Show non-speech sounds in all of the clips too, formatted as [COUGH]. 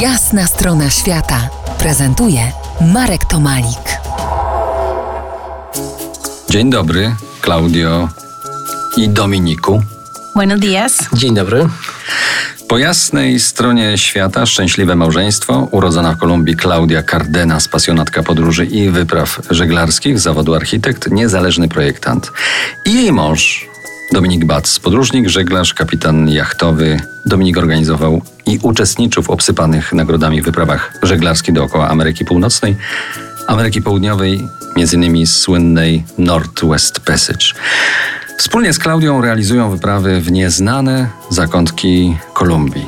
Jasna strona świata prezentuje Marek Tomalik. Dzień dobry, Klaudio i Dominiku. Buenos días. Dzień dobry. Po jasnej stronie świata szczęśliwe małżeństwo, urodzona w Kolumbii Klaudia Cardenas, pasjonatka podróży i wypraw żeglarskich, zawodu architekt, niezależny projektant. I jej mąż, Dominik Bac, podróżnik, żeglarz, kapitan jachtowy. Dominik organizował i uczestniczył w obsypanych nagrodami wyprawach żeglarskich dookoła Ameryki Północnej, Ameryki Południowej, m.in. słynnej Northwest Passage. Wspólnie z Klaudią realizują wyprawy w nieznane zakątki Kolumbii.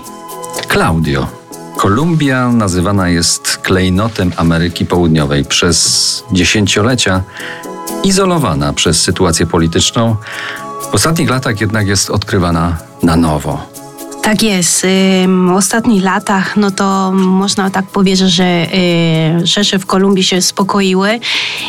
Klaudio. Kolumbia nazywana jest klejnotem Ameryki Południowej przez dziesięciolecia, izolowana przez sytuację polityczną. W ostatnich latach jednak jest odkrywana na nowo. Tak jest. W ostatnich latach, no to można tak powiedzieć, że y, rzeczy w Kolumbii się spokoiły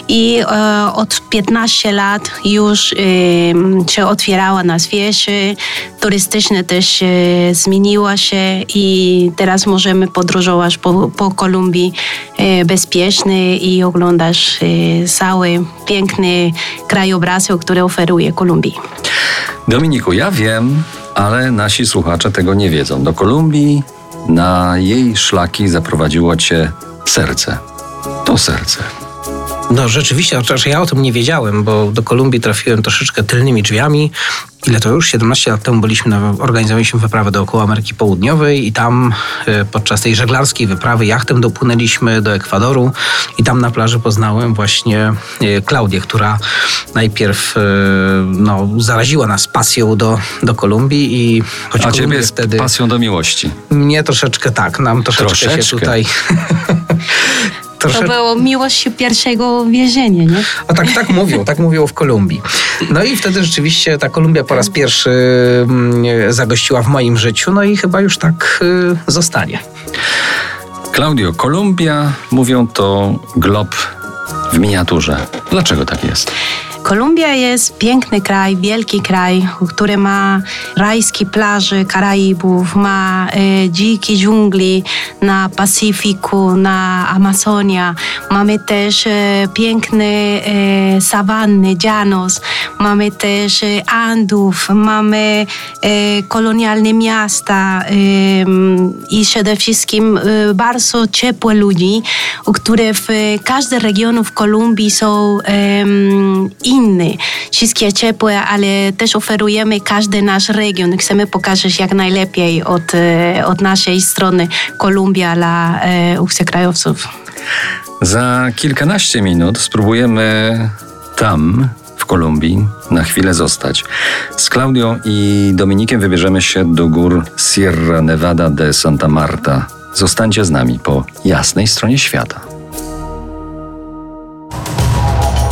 i e, od 15 lat już y, się otwierała na świecie, turystyczne też zmieniła się i teraz możemy podróżować po, po Kolumbii y, bezpiecznie i oglądać cały piękny krajobraz, który oferuje Kolumbii. Dominiku, ja wiem, ale nasi słuchacze tego nie wiedzą. Do Kolumbii na jej szlaki zaprowadziło cię serce. To serce. No rzeczywiście, chociaż ja o tym nie wiedziałem, bo do Kolumbii trafiłem troszeczkę tylnymi drzwiami. Ile to już? 17 lat temu byliśmy na, organizowaliśmy wyprawę dookoła Ameryki Południowej i tam e, podczas tej żeglarskiej wyprawy jachtem dopłynęliśmy do Ekwadoru i tam na plaży poznałem właśnie e, Klaudię, która najpierw e, no, zaraziła nas pasją do, do Kolumbii i choć A ciebie wtedy... pasją do miłości. Mnie troszeczkę tak, nam troszeczkę, troszeczkę. się tutaj [LAUGHS] Trosze... To było miłość pierwszego więzienia, nie? A tak, tak mówią, tak mówią w Kolumbii. No i wtedy rzeczywiście ta Kolumbia po raz pierwszy mm, zagościła w moim życiu, no i chyba już tak y, zostanie. Claudio, Kolumbia, mówią to glob w miniaturze. Dlaczego tak jest? Kolumbia jest piękny kraj, wielki kraj, który ma rajskie plaże Karaibów, ma e, dzikie dżungli na Pacyfiku, na Amazonia. Mamy też e, piękne e, sawanny, llanos, mamy też Andów, mamy kolonialne miasta i przede wszystkim bardzo ciepłe ludzi, które w każdym regionie w Kolumbii są inny. Wszystkie ciepłe, ale też oferujemy każdy nasz region. Chcemy pokazać jak najlepiej od, e, od naszej strony Kolumbia dla e, obcokrajowców. Za kilkanaście minut spróbujemy tam, w Kolumbii, na chwilę zostać. Z Klaudią i Dominikiem wybierzemy się do gór Sierra Nevada de Santa Marta. Zostańcie z nami po jasnej stronie świata.